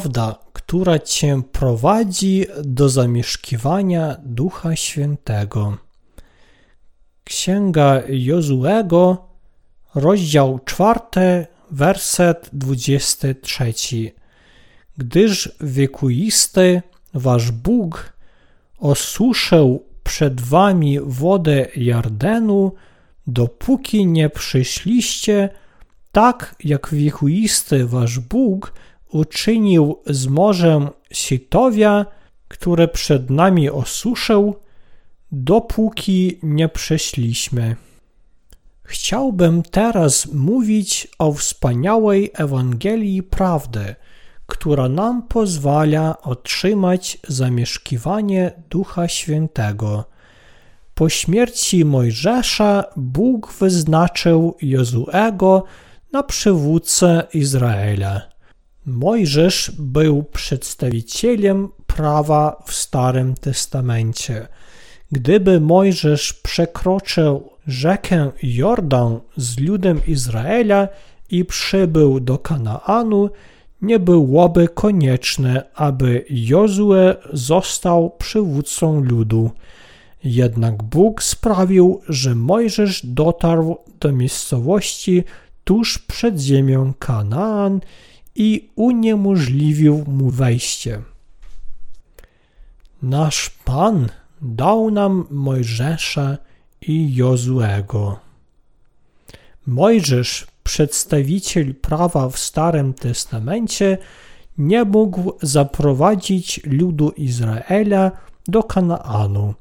prawda, która cię prowadzi do zamieszkiwania Ducha Świętego. Księga Jozuego, rozdział 4, werset 23. Gdyż wiekuisty wasz Bóg osuszył przed wami wodę Jardenu, dopóki nie przyszliście, tak jak wiekuisty wasz Bóg uczynił z morzem Sitowia, które przed nami osuszył, dopóki nie przeszliśmy. Chciałbym teraz mówić o wspaniałej Ewangelii prawdy, która nam pozwala otrzymać zamieszkiwanie Ducha Świętego. Po śmierci Mojżesza Bóg wyznaczył Jozuego na przywódcę Izraela. Mojżesz był przedstawicielem prawa w Starym Testamencie. Gdyby Mojżesz przekroczył rzekę Jordan z ludem Izraela i przybył do Kanaanu, nie byłoby konieczne, aby Jozue został przywódcą ludu. Jednak Bóg sprawił, że Mojżesz dotarł do miejscowości tuż przed ziemią Kanaan i uniemożliwił mu wejście. Nasz Pan dał nam Mojżesza i Jozuego. Mojżesz, przedstawiciel prawa w Starym Testamencie, nie mógł zaprowadzić ludu Izraela do Kanaanu.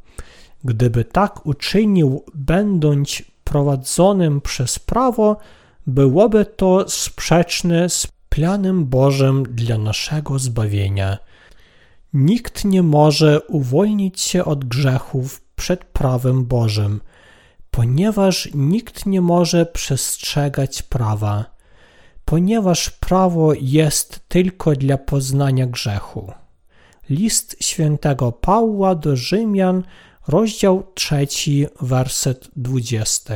Gdyby tak uczynił, będąc prowadzonym przez prawo, byłoby to sprzeczne z planem Bożym dla naszego zbawienia. Nikt nie może uwolnić się od grzechów przed prawem Bożym, ponieważ nikt nie może przestrzegać prawa, ponieważ prawo jest tylko dla poznania grzechu. List świętego Pawła do Rzymian, rozdział 3, werset 20.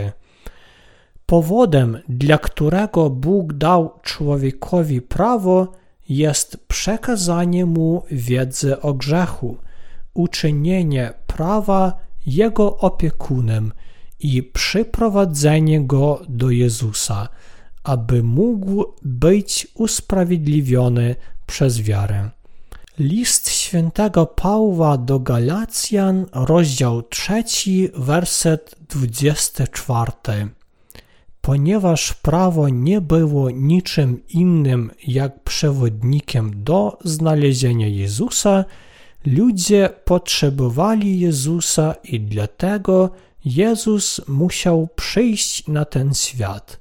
Powodem, dla którego Bóg dał człowiekowi prawo, jest przekazanie mu wiedzy o grzechu, uczynienie prawa jego opiekunem i przyprowadzenie go do Jezusa, aby mógł być usprawiedliwiony przez wiarę. List świętego Pawła do Galacjan, rozdział 3, werset 24 ponieważ prawo nie było niczym innym jak przewodnikiem do znalezienia Jezusa, ludzie potrzebowali Jezusa i dlatego Jezus musiał przyjść na ten świat.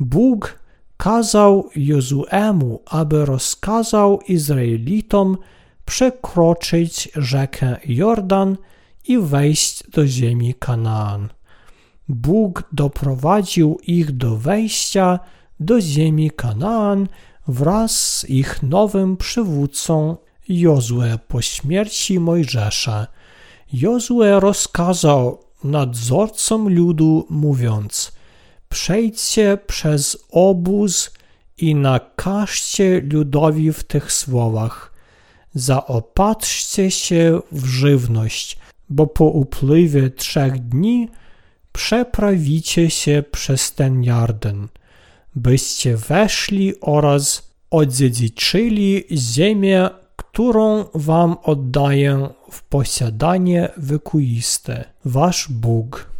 Bóg kazał Jozuemu, aby rozkazał Izraelitom przekroczyć rzekę Jordan i wejść do ziemi Kanaan. Bóg doprowadził ich do wejścia do ziemi Kanaan wraz z ich nowym przywódcą Jozue po śmierci Mojżesza. Jozue rozkazał nadzorcom ludu, mówiąc: Przejdźcie przez obóz i nakażcie ludowi w tych słowach: Zaopatrzcie się w żywność, bo po upływie trzech dni przeprawicie się przez ten Jarden, byście weszli oraz odziedziczyli ziemię, którą wam oddaję w posiadanie wykuiste, wasz Bóg.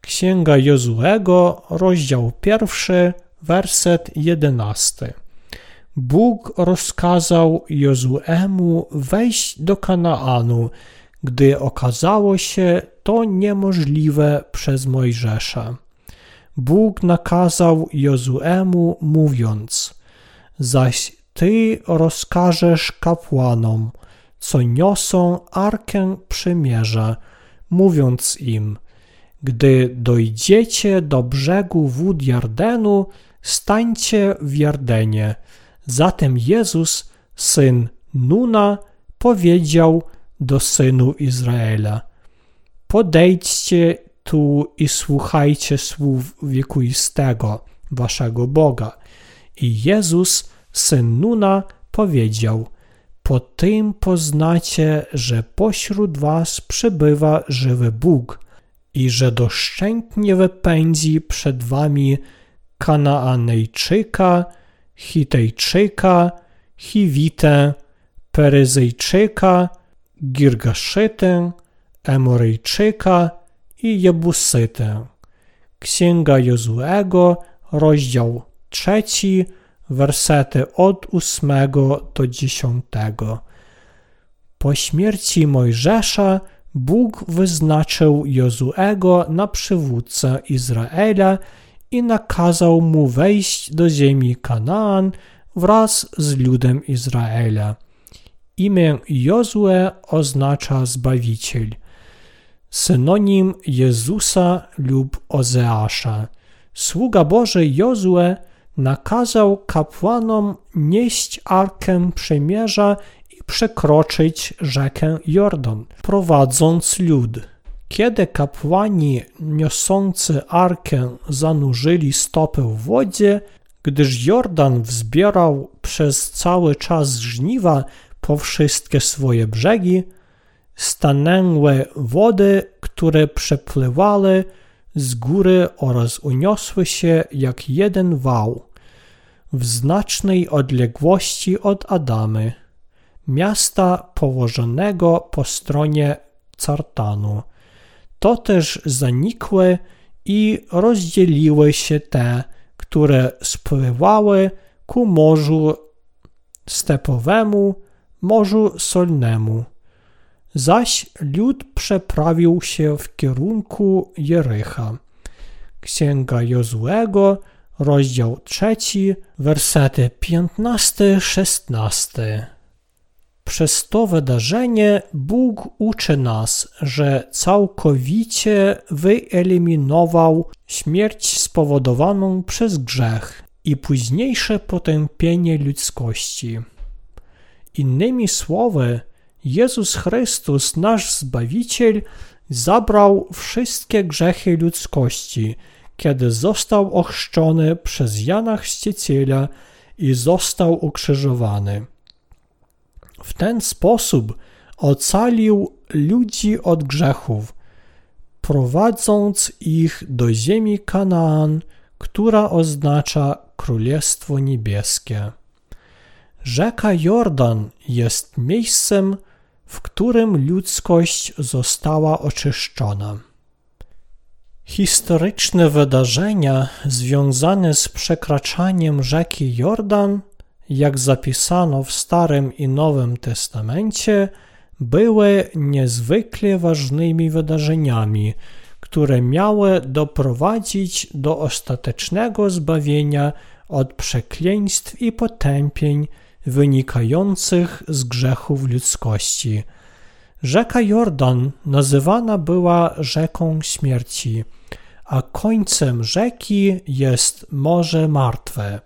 Księga Jozuego, rozdział pierwszy, werset jedenasty. Bóg rozkazał Jozuemu wejść do Kanaanu, gdy okazało się to niemożliwe przez Mojżesza. Bóg nakazał Jozuemu, mówiąc: Zaś ty rozkażesz kapłanom, co niosą arkę przymierza, mówiąc im: Gdy dojdziecie do brzegu wód Jardenu, stańcie w Jardenie. Zatem Jezus, syn Nuna, powiedział do synu Izraela: Podejdźcie tu i słuchajcie słów wiekuistego, waszego Boga. I Jezus, syn Nuna, powiedział: Po tym poznacie, że pośród was przebywa żywy Bóg i że doszczętnie wypędzi przed wami Kanaanejczyka, Hitejczyka, Hiwitę, Peryzyjczyka, Girgaszytę, Emorejczyka i Jebusytę. Księga Jozuego, rozdział trzeci, wersety od ósmego do dziesiątego. Po śmierci Mojżesza Bóg wyznaczył Jozuego na przywódcę Izraela i nakazał mu wejść do ziemi Kanaan wraz z ludem Izraela. Imię Jozue oznacza Zbawiciel, synonim Jezusa lub Ozeasza. Sługa Boży Jozue nakazał kapłanom nieść Arkę Przymierza i przekroczyć rzekę Jordan, prowadząc lud. Kiedy kapłani niosący Arkę zanurzyli stopę w wodzie, gdyż Jordan wzbierał przez cały czas żniwa po wszystkie swoje brzegi, stanęły wody, które przepływały z góry oraz uniosły się jak jeden wał w znacznej odległości od Adamy, miasta położonego po stronie Cartanu. To też zanikły i rozdzieliły się te, które spływały ku Morzu Stepowemu, Morzu Solnemu. Zaś lud przeprawił się w kierunku Jericha. Księga Jozuego, rozdział trzeci, wersety 15-16. Przez to wydarzenie Bóg uczy nas, że całkowicie wyeliminował śmierć spowodowaną przez grzech i późniejsze potępienie ludzkości. Innymi słowy, Jezus Chrystus, nasz Zbawiciel, zabrał wszystkie grzechy ludzkości, kiedy został ochrzczony przez Jana Chrzciciela i został ukrzyżowany. W ten sposób ocalił ludzi od grzechów, prowadząc ich do ziemi Kanaan, która oznacza Królestwo Niebieskie. Rzeka Jordan jest miejscem, w którym ludzkość została oczyszczona. Historyczne wydarzenia związane z przekraczaniem rzeki Jordan, jak zapisano w Starym i Nowym Testamencie, były niezwykle ważnymi wydarzeniami, które miały doprowadzić do ostatecznego zbawienia od przekleństw i potępień wynikających z grzechów ludzkości. Rzeka Jordan nazywana była rzeką śmierci, a końcem rzeki jest Morze Martwe.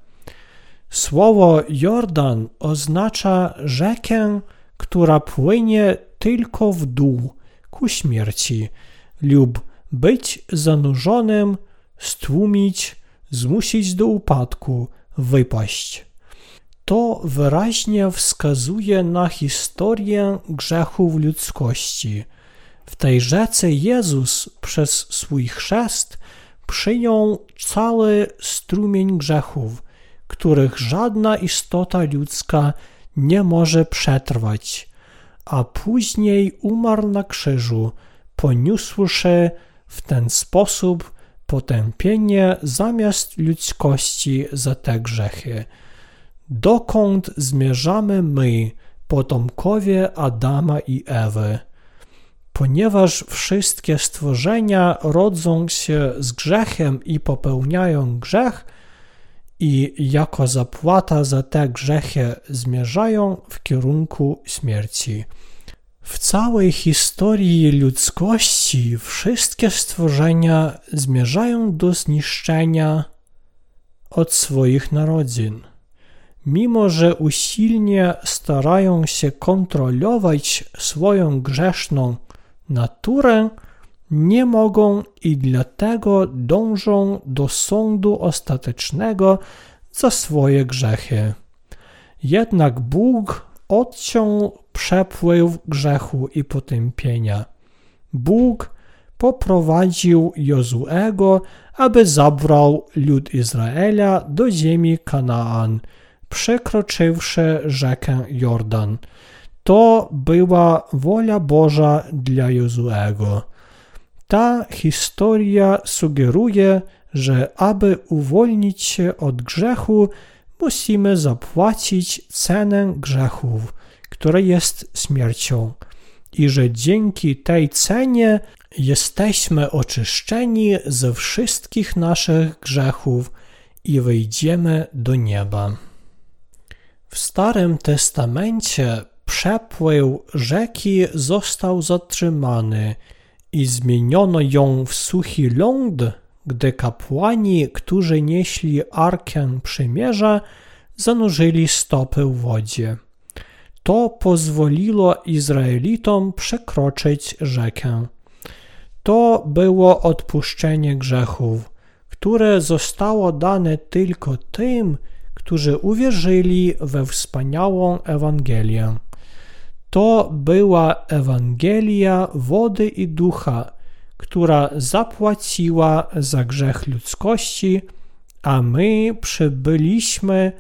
Słowo Jordan oznacza rzekę, która płynie tylko w dół ku śmierci lub być zanurzonym, stłumić, zmusić do upadku, wypaść. To wyraźnie wskazuje na historię grzechów ludzkości. W tej rzece Jezus przez swój chrzest przyjął cały strumień grzechów, których żadna istota ludzka nie może przetrwać, a później umarł na krzyżu, poniósłszy w ten sposób potępienie zamiast ludzkości za te grzechy. Dokąd zmierzamy my, potomkowie Adama i Ewy? Ponieważ wszystkie stworzenia rodzą się z grzechem i popełniają grzech, i jako zapłata za te grzechy zmierzają w kierunku śmierci. W całej historii ludzkości wszystkie stworzenia zmierzają do zniszczenia od swoich narodzin. Mimo, że usilnie starają się kontrolować swoją grzeszną naturę, nie mogą i dlatego dążą do sądu ostatecznego za swoje grzechy. Jednak Bóg odciął przepływ grzechu i potępienia. Bóg poprowadził Jozuego, aby zabrał lud Izraela do ziemi Kanaan, przekroczywszy rzekę Jordan. To była wola Boża dla Jozuego. Ta historia sugeruje, że aby uwolnić się od grzechu, musimy zapłacić cenę grzechów, która jest śmiercią, i że dzięki tej cenie jesteśmy oczyszczeni ze wszystkich naszych grzechów i wejdziemy do nieba. W Starym Testamencie przepływ rzeki został zatrzymany i zmieniono ją w suchy ląd, gdy kapłani, którzy nieśli Arkę Przymierza, zanurzyli stopy w wodzie. To pozwoliło Izraelitom przekroczyć rzekę. To było odpuszczenie grzechów, które zostało dane tylko tym, którzy uwierzyli we wspaniałą Ewangelię. To była Ewangelia wody i ducha, która zapłaciła za grzech ludzkości, a my przybyliśmy,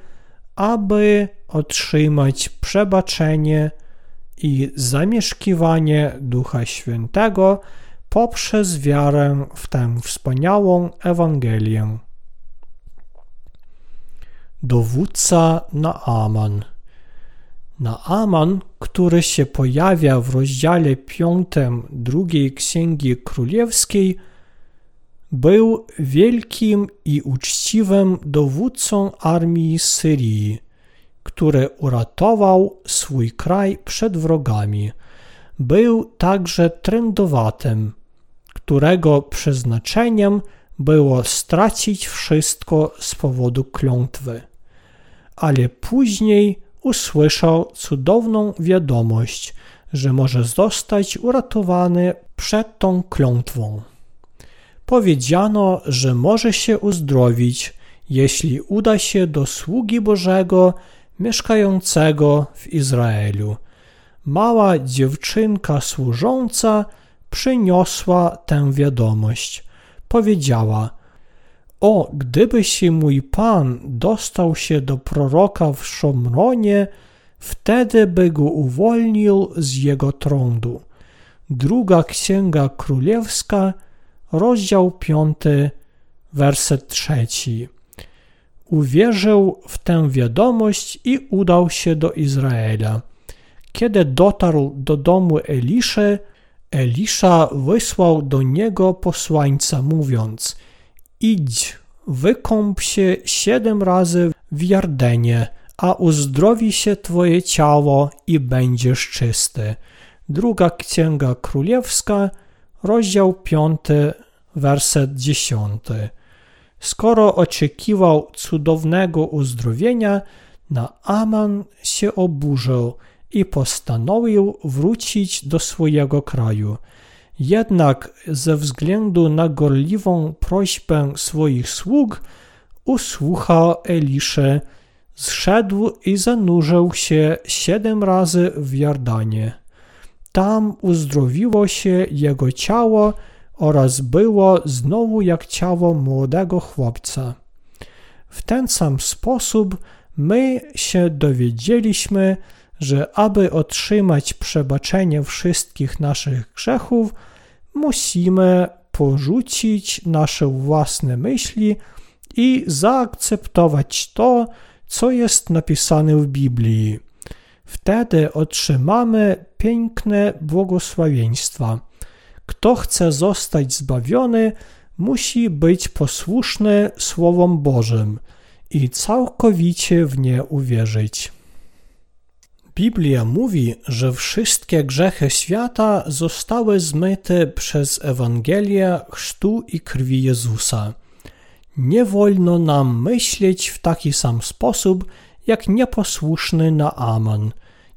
aby otrzymać przebaczenie i zamieszkiwanie Ducha Świętego poprzez wiarę w tę wspaniałą Ewangelię. Dowódca Naaman Naaman, który się pojawia w rozdziale 5 drugiej Księgi Królewskiej, był wielkim i uczciwym dowódcą armii Syrii, który uratował swój kraj przed wrogami. Był także trędowatym, którego przeznaczeniem było stracić wszystko z powodu klątwy. Ale później usłyszał cudowną wiadomość, że może zostać uratowany przed tą klątwą. Powiedziano, że może się uzdrowić, jeśli uda się do sługi Bożego mieszkającego w Izraelu. Mała dziewczynka służąca przyniosła tę wiadomość. Powiedziała: O, gdyby się mój pan dostał się do proroka w Szomronie, wtedy by go uwolnił z jego trądu. Druga księga królewska, rozdział piąty, werset trzeci. Uwierzył w tę wiadomość i udał się do Izraela. Kiedy dotarł do domu Eliszy, Elisza wysłał do niego posłańca, mówiąc: Idź, wykąp się siedem razy w Jardenie, a uzdrowi się twoje ciało i będziesz czysty. Druga Księga Królewska, rozdział 5, werset 10. Skoro oczekiwał cudownego uzdrowienia, Naaman się oburzył i postanowił wrócić do swojego kraju. Jednak ze względu na gorliwą prośbę swoich sług usłuchał Elisze, zszedł i zanurzył się siedem razy w Jordanie. Tam uzdrowiło się jego ciało oraz było znowu jak ciało młodego chłopca. W ten sam sposób my się dowiedzieliśmy, że aby otrzymać przebaczenie wszystkich naszych grzechów, musimy porzucić nasze własne myśli i zaakceptować to, co jest napisane w Biblii. Wtedy otrzymamy piękne błogosławieństwa. Kto chce zostać zbawiony, musi być posłuszny Słowom Bożym i całkowicie w nie uwierzyć. Biblia mówi, że wszystkie grzechy świata zostały zmyte przez Ewangelię chrztu i krwi Jezusa. Nie wolno nam myśleć w taki sam sposób, jak nieposłuszny Naaman.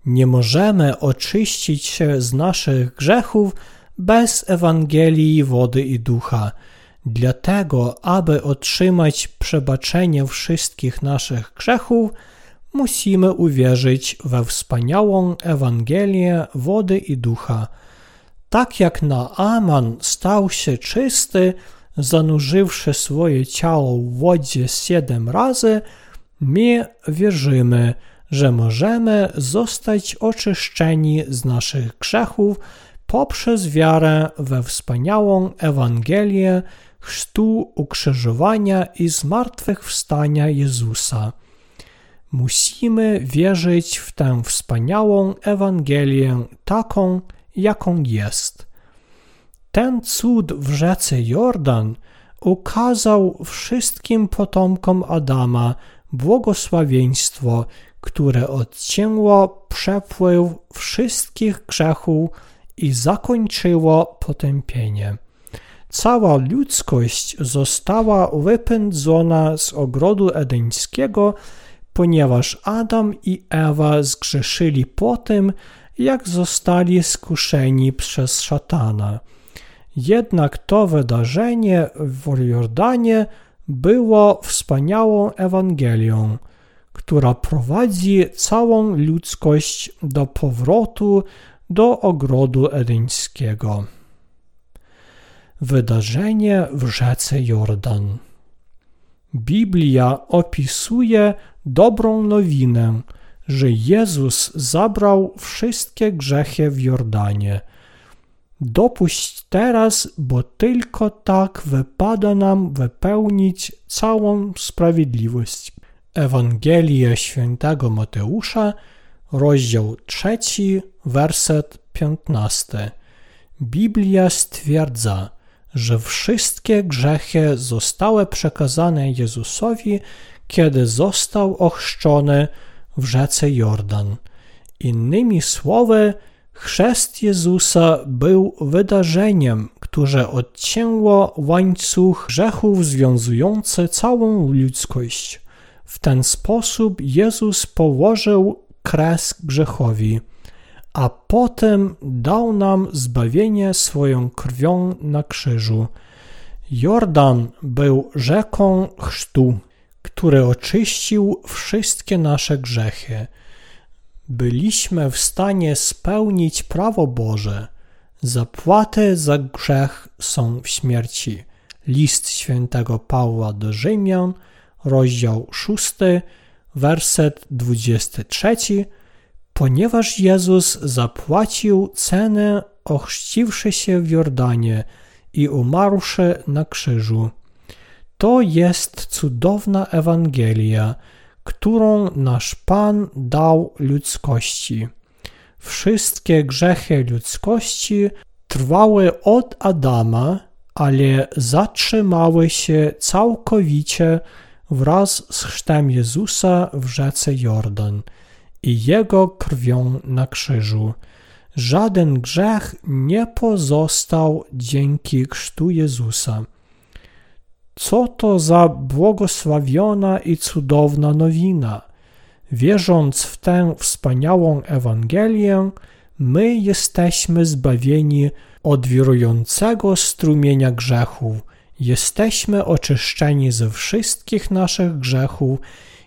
Nie możemy oczyścić się z naszych grzechów bez Ewangelii wody i ducha. Dlatego, aby otrzymać przebaczenie wszystkich naszych grzechów, musimy uwierzyć we wspaniałą Ewangelię wody i ducha. Tak jak Naaman stał się czysty, zanurzywszy swoje ciało w wodzie siedem razy, my wierzymy, że możemy zostać oczyszczeni z naszych grzechów poprzez wiarę we wspaniałą Ewangelię chrztu, ukrzyżowania i zmartwychwstania Jezusa. Musimy wierzyć w tę wspaniałą Ewangelię taką, jaką jest. Ten cud w rzece Jordan ukazał wszystkim potomkom Adama błogosławieństwo, które odcięło przepływ wszystkich grzechów i zakończyło potępienie. Cała ludzkość została wypędzona z ogrodu edeńskiego, ponieważ Adam i Ewa zgrzeszyli po tym, jak zostali skuszeni przez szatana. Jednak to wydarzenie w Jordanie było wspaniałą Ewangelią, która prowadzi całą ludzkość do powrotu do ogrodu edeńskiego. Wydarzenie w rzece Jordan. Biblia opisuje dobrą nowinę, że Jezus zabrał wszystkie grzechy w Jordanie. Dopuść teraz, bo tylko tak wypada nam wypełnić całą sprawiedliwość. Ewangelia świętego Mateusza, rozdział 3, werset 15. Biblia stwierdza, że wszystkie grzechy zostały przekazane Jezusowi, kiedy został ochrzczony w rzece Jordan. Innymi słowy, chrzest Jezusa był wydarzeniem, które odcięło łańcuch grzechów związujący całą ludzkość. W ten sposób Jezus położył kres grzechowi a potem dał nam zbawienie swoją krwią na krzyżu. Jordan był rzeką chrztu, który oczyścił wszystkie nasze grzechy. Byliśmy w stanie spełnić prawo Boże. Zapłaty za grzech są w śmierci. List świętego Pawła do Rzymian, rozdział 6, werset 23 ponieważ Jezus zapłacił cenę ochrzciwszy się w Jordanie i umarłszy na krzyżu. To jest cudowna Ewangelia, którą nasz Pan dał ludzkości. Wszystkie grzechy ludzkości trwały od Adama, ale zatrzymały się całkowicie wraz z chrztem Jezusa w rzece Jordan – i Jego krwią na krzyżu. Żaden grzech nie pozostał dzięki chrztu Jezusa. Co to za błogosławiona i cudowna nowina! Wierząc w tę wspaniałą Ewangelię, my jesteśmy zbawieni od wirującego strumienia grzechów, jesteśmy oczyszczeni ze wszystkich naszych grzechów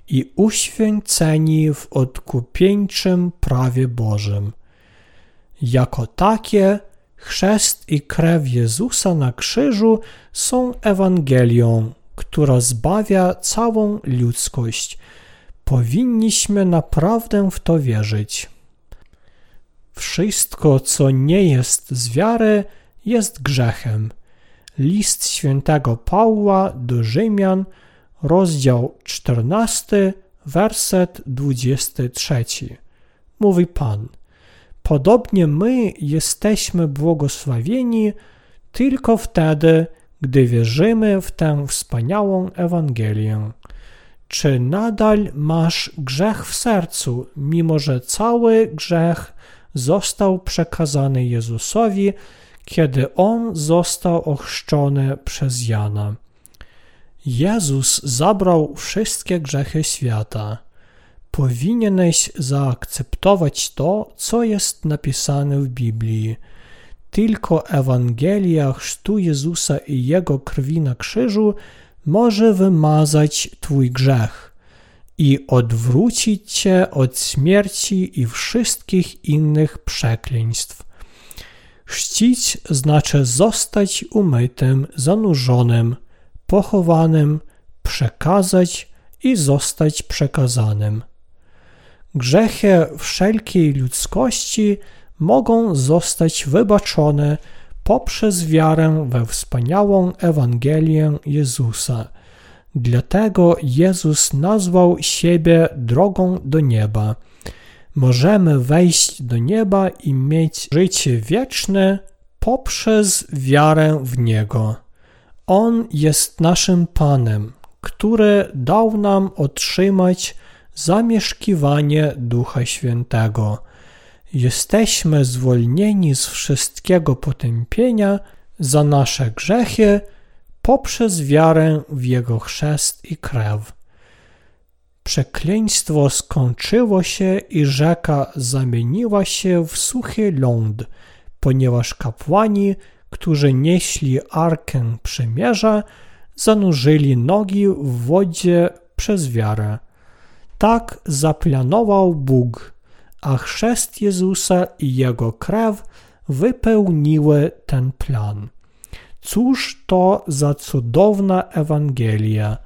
i uświęceni w odkupieńczym prawie Bożym. Jako takie chrzest i krew Jezusa na krzyżu są Ewangelią, która zbawia całą ludzkość. Powinniśmy naprawdę w to wierzyć. Wszystko, co nie jest z wiary, jest grzechem. List świętego Pawła do Rzymian – rozdział 14, werset 23. Mówi Pan: Podobnie my jesteśmy błogosławieni tylko wtedy, gdy wierzymy w tę wspaniałą Ewangelię. Czy nadal masz grzech w sercu, mimo że cały grzech został przekazany Jezusowi, kiedy on został ochrzczony przez Jana? Jezus zabrał wszystkie grzechy świata. Powinieneś zaakceptować to, co jest napisane w Biblii. Tylko Ewangelia chrztu Jezusa i Jego krwi na krzyżu może wymazać Twój grzech. i odwrócić Cię od śmierci i wszystkich innych przekleństw. Chrzcić znaczy zostać umytym, zanurzonym, pochowanym, przekazać i zostać przekazanym. Grzechy wszelkiej ludzkości mogą zostać wybaczone poprzez wiarę we wspaniałą Ewangelię Jezusa. Dlatego Jezus nazwał siebie drogą do nieba. Możemy wejść do nieba i mieć życie wieczne poprzez wiarę w Niego. On jest naszym Panem, który dał nam otrzymać zamieszkiwanie Ducha Świętego. Jesteśmy zwolnieni z wszystkiego potępienia za nasze grzechy poprzez wiarę w Jego chrzest i krew. Przekleństwo skończyło się i rzeka zamieniła się w suchy ląd, ponieważ kapłani, którzy nieśli arkę przymierza, zanurzyli nogi w wodzie przez wiarę. Tak zaplanował Bóg, a chrzest Jezusa i Jego krew wypełniły ten plan. Cóż to za cudowna Ewangelia!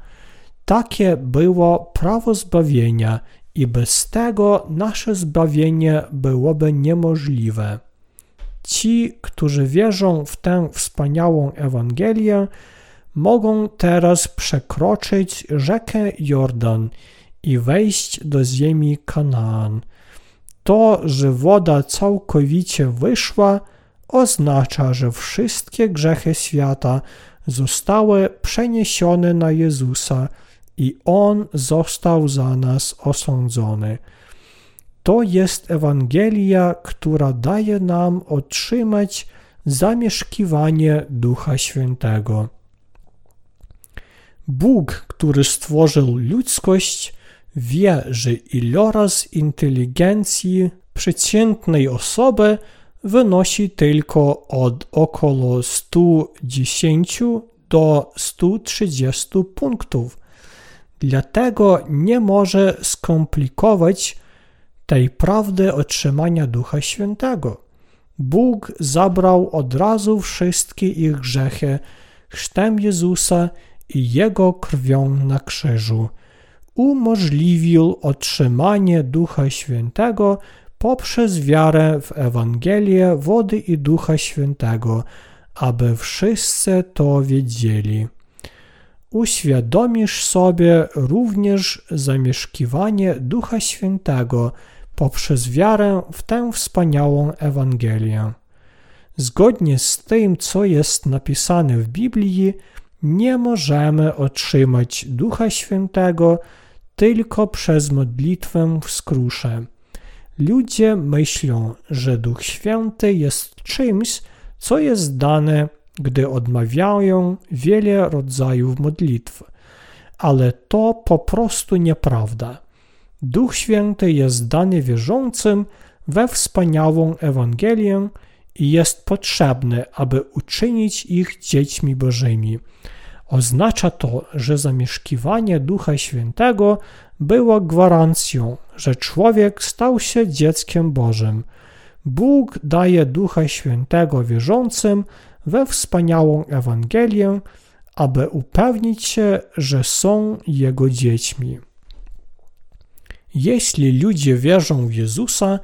Takie było prawo zbawienia i bez tego nasze zbawienie byłoby niemożliwe. Ci, którzy wierzą w tę wspaniałą Ewangelię, mogą teraz przekroczyć rzekę Jordan i wejść do ziemi Kanaan. To, że woda całkowicie wyszła, oznacza, że wszystkie grzechy świata zostały przeniesione na Jezusa i On został za nas osądzony. To jest Ewangelia, która daje nam otrzymać zamieszkiwanie Ducha Świętego. Bóg, który stworzył ludzkość, wie, że iloraz inteligencji przeciętnej osoby wynosi tylko od około 110 do 130 punktów. Dlatego nie może skomplikować tej prawdy otrzymania Ducha Świętego. Bóg zabrał od razu wszystkie ich grzechy chrztem Jezusa i Jego krwią na krzyżu. Umożliwił otrzymanie Ducha Świętego poprzez wiarę w Ewangelię wody i Ducha Świętego, aby wszyscy to wiedzieli. Uświadomisz sobie również zamieszkiwanie Ducha Świętego poprzez wiarę w tę wspaniałą Ewangelię. Zgodnie z tym, co jest napisane w Biblii, nie możemy otrzymać Ducha Świętego tylko przez modlitwę w skrusze. Ludzie myślą, że Duch Święty jest czymś, co jest dane, gdy odmawiają wiele rodzajów modlitw, ale to po prostu nieprawda. Duch Święty jest dany wierzącym we wspaniałą Ewangelię jest potrzebny, aby uczynić ich dziećmi Bożymi. Oznacza to, że zamieszkiwanie Ducha Świętego było gwarancją, że człowiek stał się dzieckiem Bożym. Bóg daje Ducha Świętego wierzącym we wspaniałą Ewangelię, aby upewnić się, że są Jego dziećmi. Jeśli ludzie wierzą w Jezusa,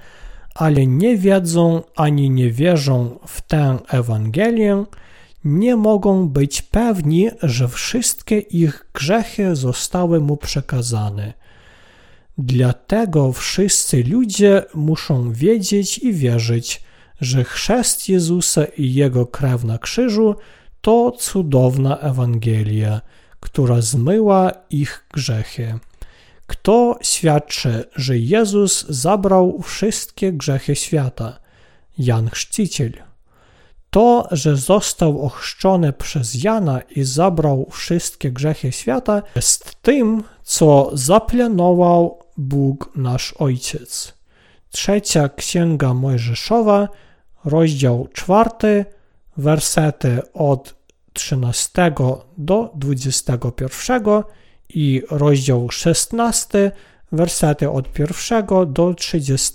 ale nie wiedzą ani nie wierzą w tę Ewangelię, nie mogą być pewni, że wszystkie ich grzechy zostały mu przekazane. Dlatego wszyscy ludzie muszą wiedzieć i wierzyć, że chrzest Jezusa i Jego krew na krzyżu to cudowna Ewangelia, która zmyła ich grzechy. Kto świadczy, że Jezus zabrał wszystkie grzechy świata? Jan Chrzciciel. To, że został ochrzczony przez Jana i zabrał wszystkie grzechy świata, jest tym, co zaplanował Bóg nasz Ojciec. Trzecia Księga Mojżeszowa, rozdział czwarty, wersety od 13 do 21 i rozdział 16, wersety od pierwszego do 30.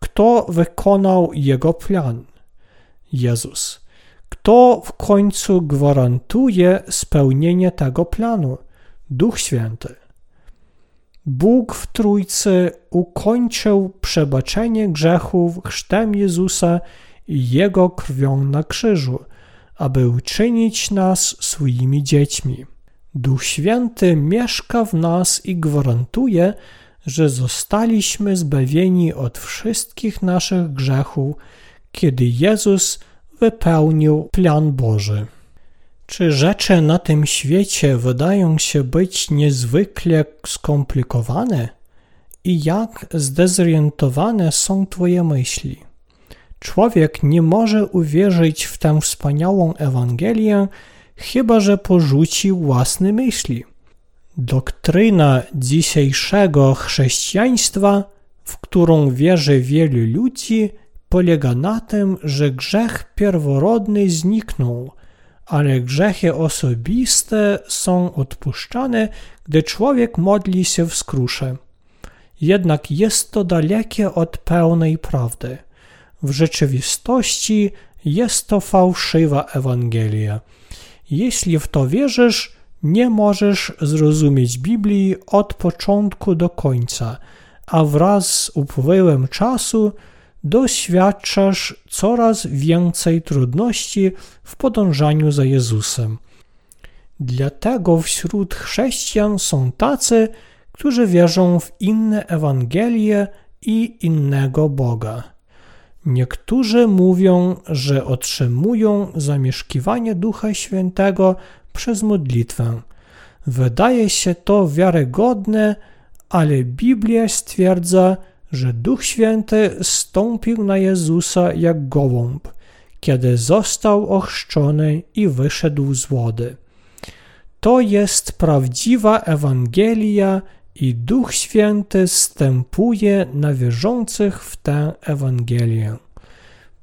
Kto wykonał jego plan? Jezus. Kto w końcu gwarantuje spełnienie tego planu? Duch Święty. Bóg w Trójcy ukończył przebaczenie grzechów chrztem Jezusa i Jego krwią na krzyżu, aby uczynić nas swoimi dziećmi. Duch Święty mieszka w nas i gwarantuje, że zostaliśmy zbawieni od wszystkich naszych grzechów, kiedy Jezus wypełnił plan Boży. Czy rzeczy na tym świecie wydają się być niezwykle skomplikowane? I jak zdezorientowane są Twoje myśli? Człowiek nie może uwierzyć w tę wspaniałą Ewangelię, chyba że porzuci własne myśli. Doktryna dzisiejszego chrześcijaństwa, w którą wierzy wielu ludzi, polega na tym, że grzech pierworodny zniknął, ale grzechy osobiste są odpuszczane, gdy człowiek modli się w skrusze. Jednak jest to dalekie od pełnej prawdy. W rzeczywistości jest to fałszywa Ewangelia. Jeśli w to wierzysz, nie możesz zrozumieć Biblii od początku do końca, a wraz z upływem czasu doświadczasz coraz więcej trudności w podążaniu za Jezusem. Dlatego wśród chrześcijan są tacy, którzy wierzą w inne Ewangelie i innego Boga. Niektórzy mówią, że otrzymują zamieszkiwanie Ducha Świętego przez modlitwę. Wydaje się to wiarygodne, ale Biblia stwierdza, że Duch Święty stąpił na Jezusa jak gołąb, kiedy został ochrzczony i wyszedł z wody. To jest prawdziwa Ewangelia i Duch Święty stępuje na wierzących w tę Ewangelię.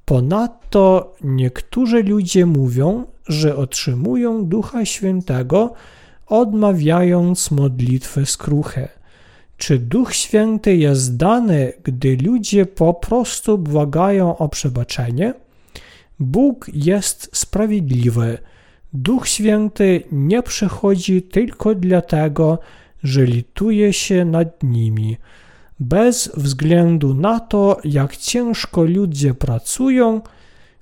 Ponadto niektórzy ludzie mówią, że otrzymują Ducha Świętego, odmawiając modlitwy skruche. Czy Duch Święty jest dany, gdy ludzie po prostu błagają o przebaczenie? Bóg jest sprawiedliwy. Duch Święty nie przychodzi tylko dlatego, że lituje się nad nimi. Bez względu na to, jak ciężko ludzie pracują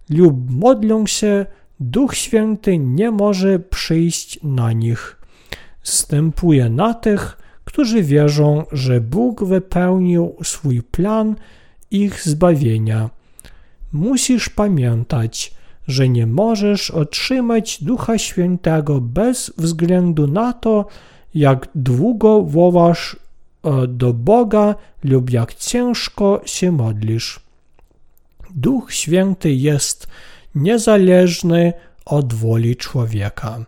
lub modlą się, Duch Święty nie może przyjść na nich. Stępuje na tych, którzy wierzą, że Bóg wypełnił swój plan ich zbawienia. Musisz pamiętać, że nie możesz otrzymać Ducha Świętego bez względu na to, jak długo wołasz e, do Boga lub jak ciężko się modlisz. Duch Święty jest niezależny od woli człowieka.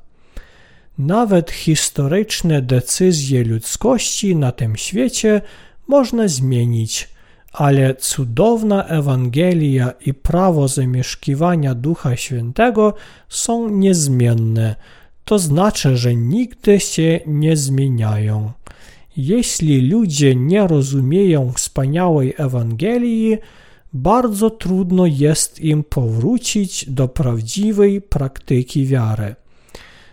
Nawet historyczne decyzje ludzkości na tym świecie można zmienić, ale cudowna Ewangelia i prawo zamieszkiwania Ducha Świętego są niezmienne, to znaczy, że nigdy się nie zmieniają. Jeśli ludzie nie rozumieją wspaniałej Ewangelii, bardzo trudno jest im powrócić do prawdziwej praktyki wiary.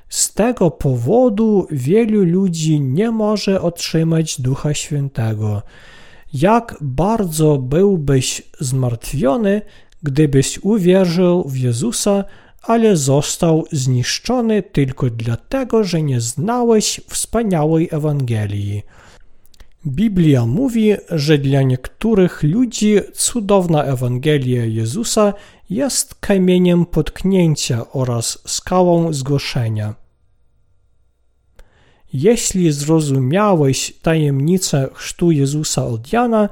Z tego powodu wielu ludzi nie może otrzymać Ducha Świętego. Jak bardzo byłbyś zmartwiony, gdybyś uwierzył w Jezusa, ale został zniszczony tylko dlatego, że nie znałeś wspaniałej Ewangelii. Biblia mówi, że dla niektórych ludzi cudowna Ewangelia Jezusa jest kamieniem potknięcia oraz skałą zgłoszenia. Jeśli zrozumiałeś tajemnicę chrztu Jezusa od Jana,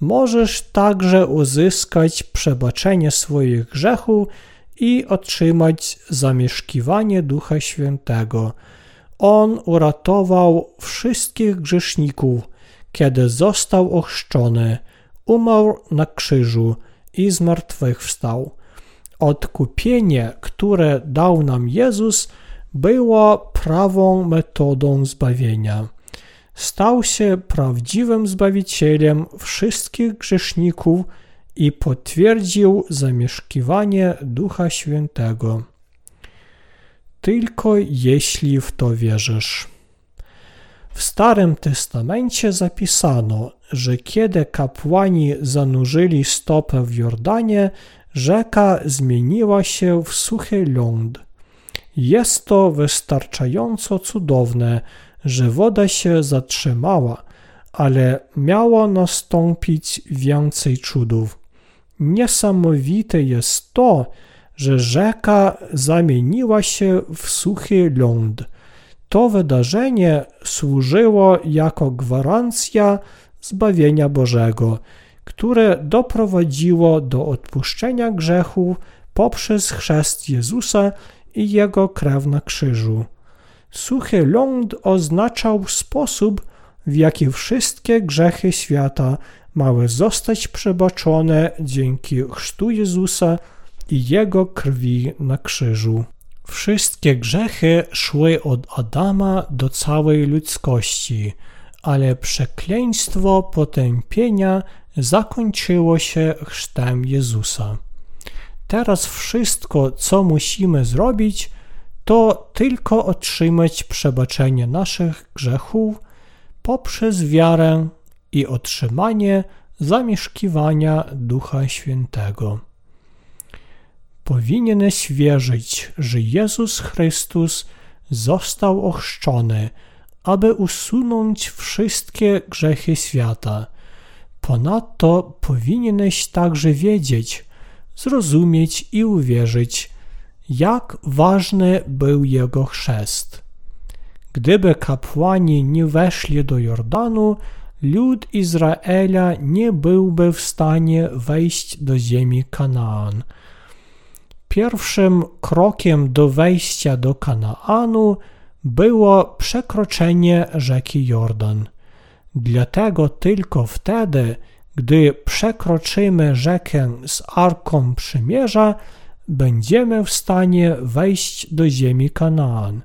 możesz także uzyskać przebaczenie swoich grzechów i otrzymać zamieszkiwanie Ducha Świętego. On uratował wszystkich grzeszników, kiedy został ochrzczony, umarł na krzyżu i zmartwychwstał. Odkupienie, które dał nam Jezus, było prawą metodą zbawienia. Stał się prawdziwym Zbawicielem wszystkich grzeszników i potwierdził zamieszkiwanie Ducha Świętego. Tylko jeśli w to wierzysz. W Starym Testamencie zapisano, że kiedy kapłani zanurzyli stopę w Jordanie, rzeka zmieniła się w suchy ląd. Jest to wystarczająco cudowne, że woda się zatrzymała, ale miało nastąpić więcej cudów. Niesamowite jest to, że rzeka zamieniła się w suchy ląd. To wydarzenie służyło jako gwarancja zbawienia Bożego, które doprowadziło do odpuszczenia grzechów poprzez chrzest Jezusa i Jego krew na krzyżu. Suchy ląd oznaczał sposób, w jaki wszystkie grzechy świata mały zostać przebaczone dzięki chrztu Jezusa i Jego krwi na krzyżu. Wszystkie grzechy szły od Adama do całej ludzkości, ale przekleństwo potępienia zakończyło się chrztem Jezusa. Teraz wszystko, co musimy zrobić, to tylko otrzymać przebaczenie naszych grzechów poprzez wiarę i otrzymanie zamieszkiwania Ducha Świętego. Powinieneś wierzyć, że Jezus Chrystus został ochrzczony, aby usunąć wszystkie grzechy świata. Ponadto powinieneś także wiedzieć, zrozumieć i uwierzyć, jak ważny był jego chrzest. Gdyby kapłani nie weszli do Jordanu, lud Izraela nie byłby w stanie wejść do ziemi Kanaan. Pierwszym krokiem do wejścia do Kanaanu było przekroczenie rzeki Jordan. Dlatego tylko wtedy, gdy przekroczymy rzekę z Arką Przymierza, będziemy w stanie wejść do ziemi Kanaan.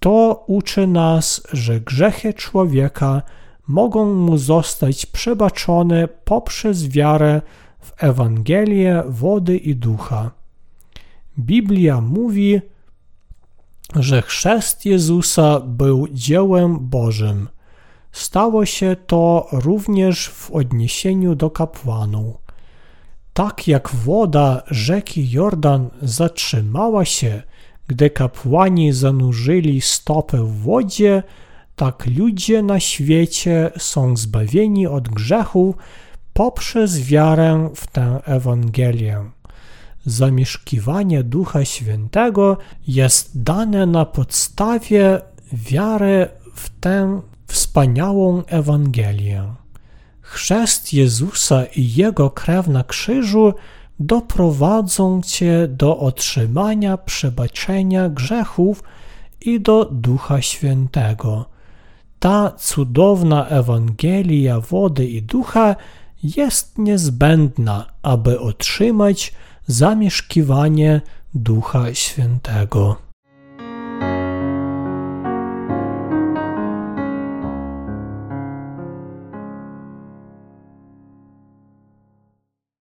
To uczy nas, że grzechy człowieka mogą mu zostać przebaczone poprzez wiarę w Ewangelię wody i ducha. Biblia mówi, że chrzest Jezusa był dziełem Bożym. Stało się to również w odniesieniu do kapłanów. Tak jak woda rzeki Jordan zatrzymała się, gdy kapłani zanurzyli stopę w wodzie, tak ludzie na świecie są zbawieni od grzechów poprzez wiarę w tę Ewangelię. Zamieszkiwanie Ducha Świętego jest dane na podstawie wiary w tę wspaniałą Ewangelię. Chrzest Jezusa i Jego krew na krzyżu doprowadzą Cię do otrzymania przebaczenia grzechów i do Ducha Świętego. Ta cudowna Ewangelia wody i ducha jest niezbędna, aby otrzymać zamieszkiwanie Ducha Świętego.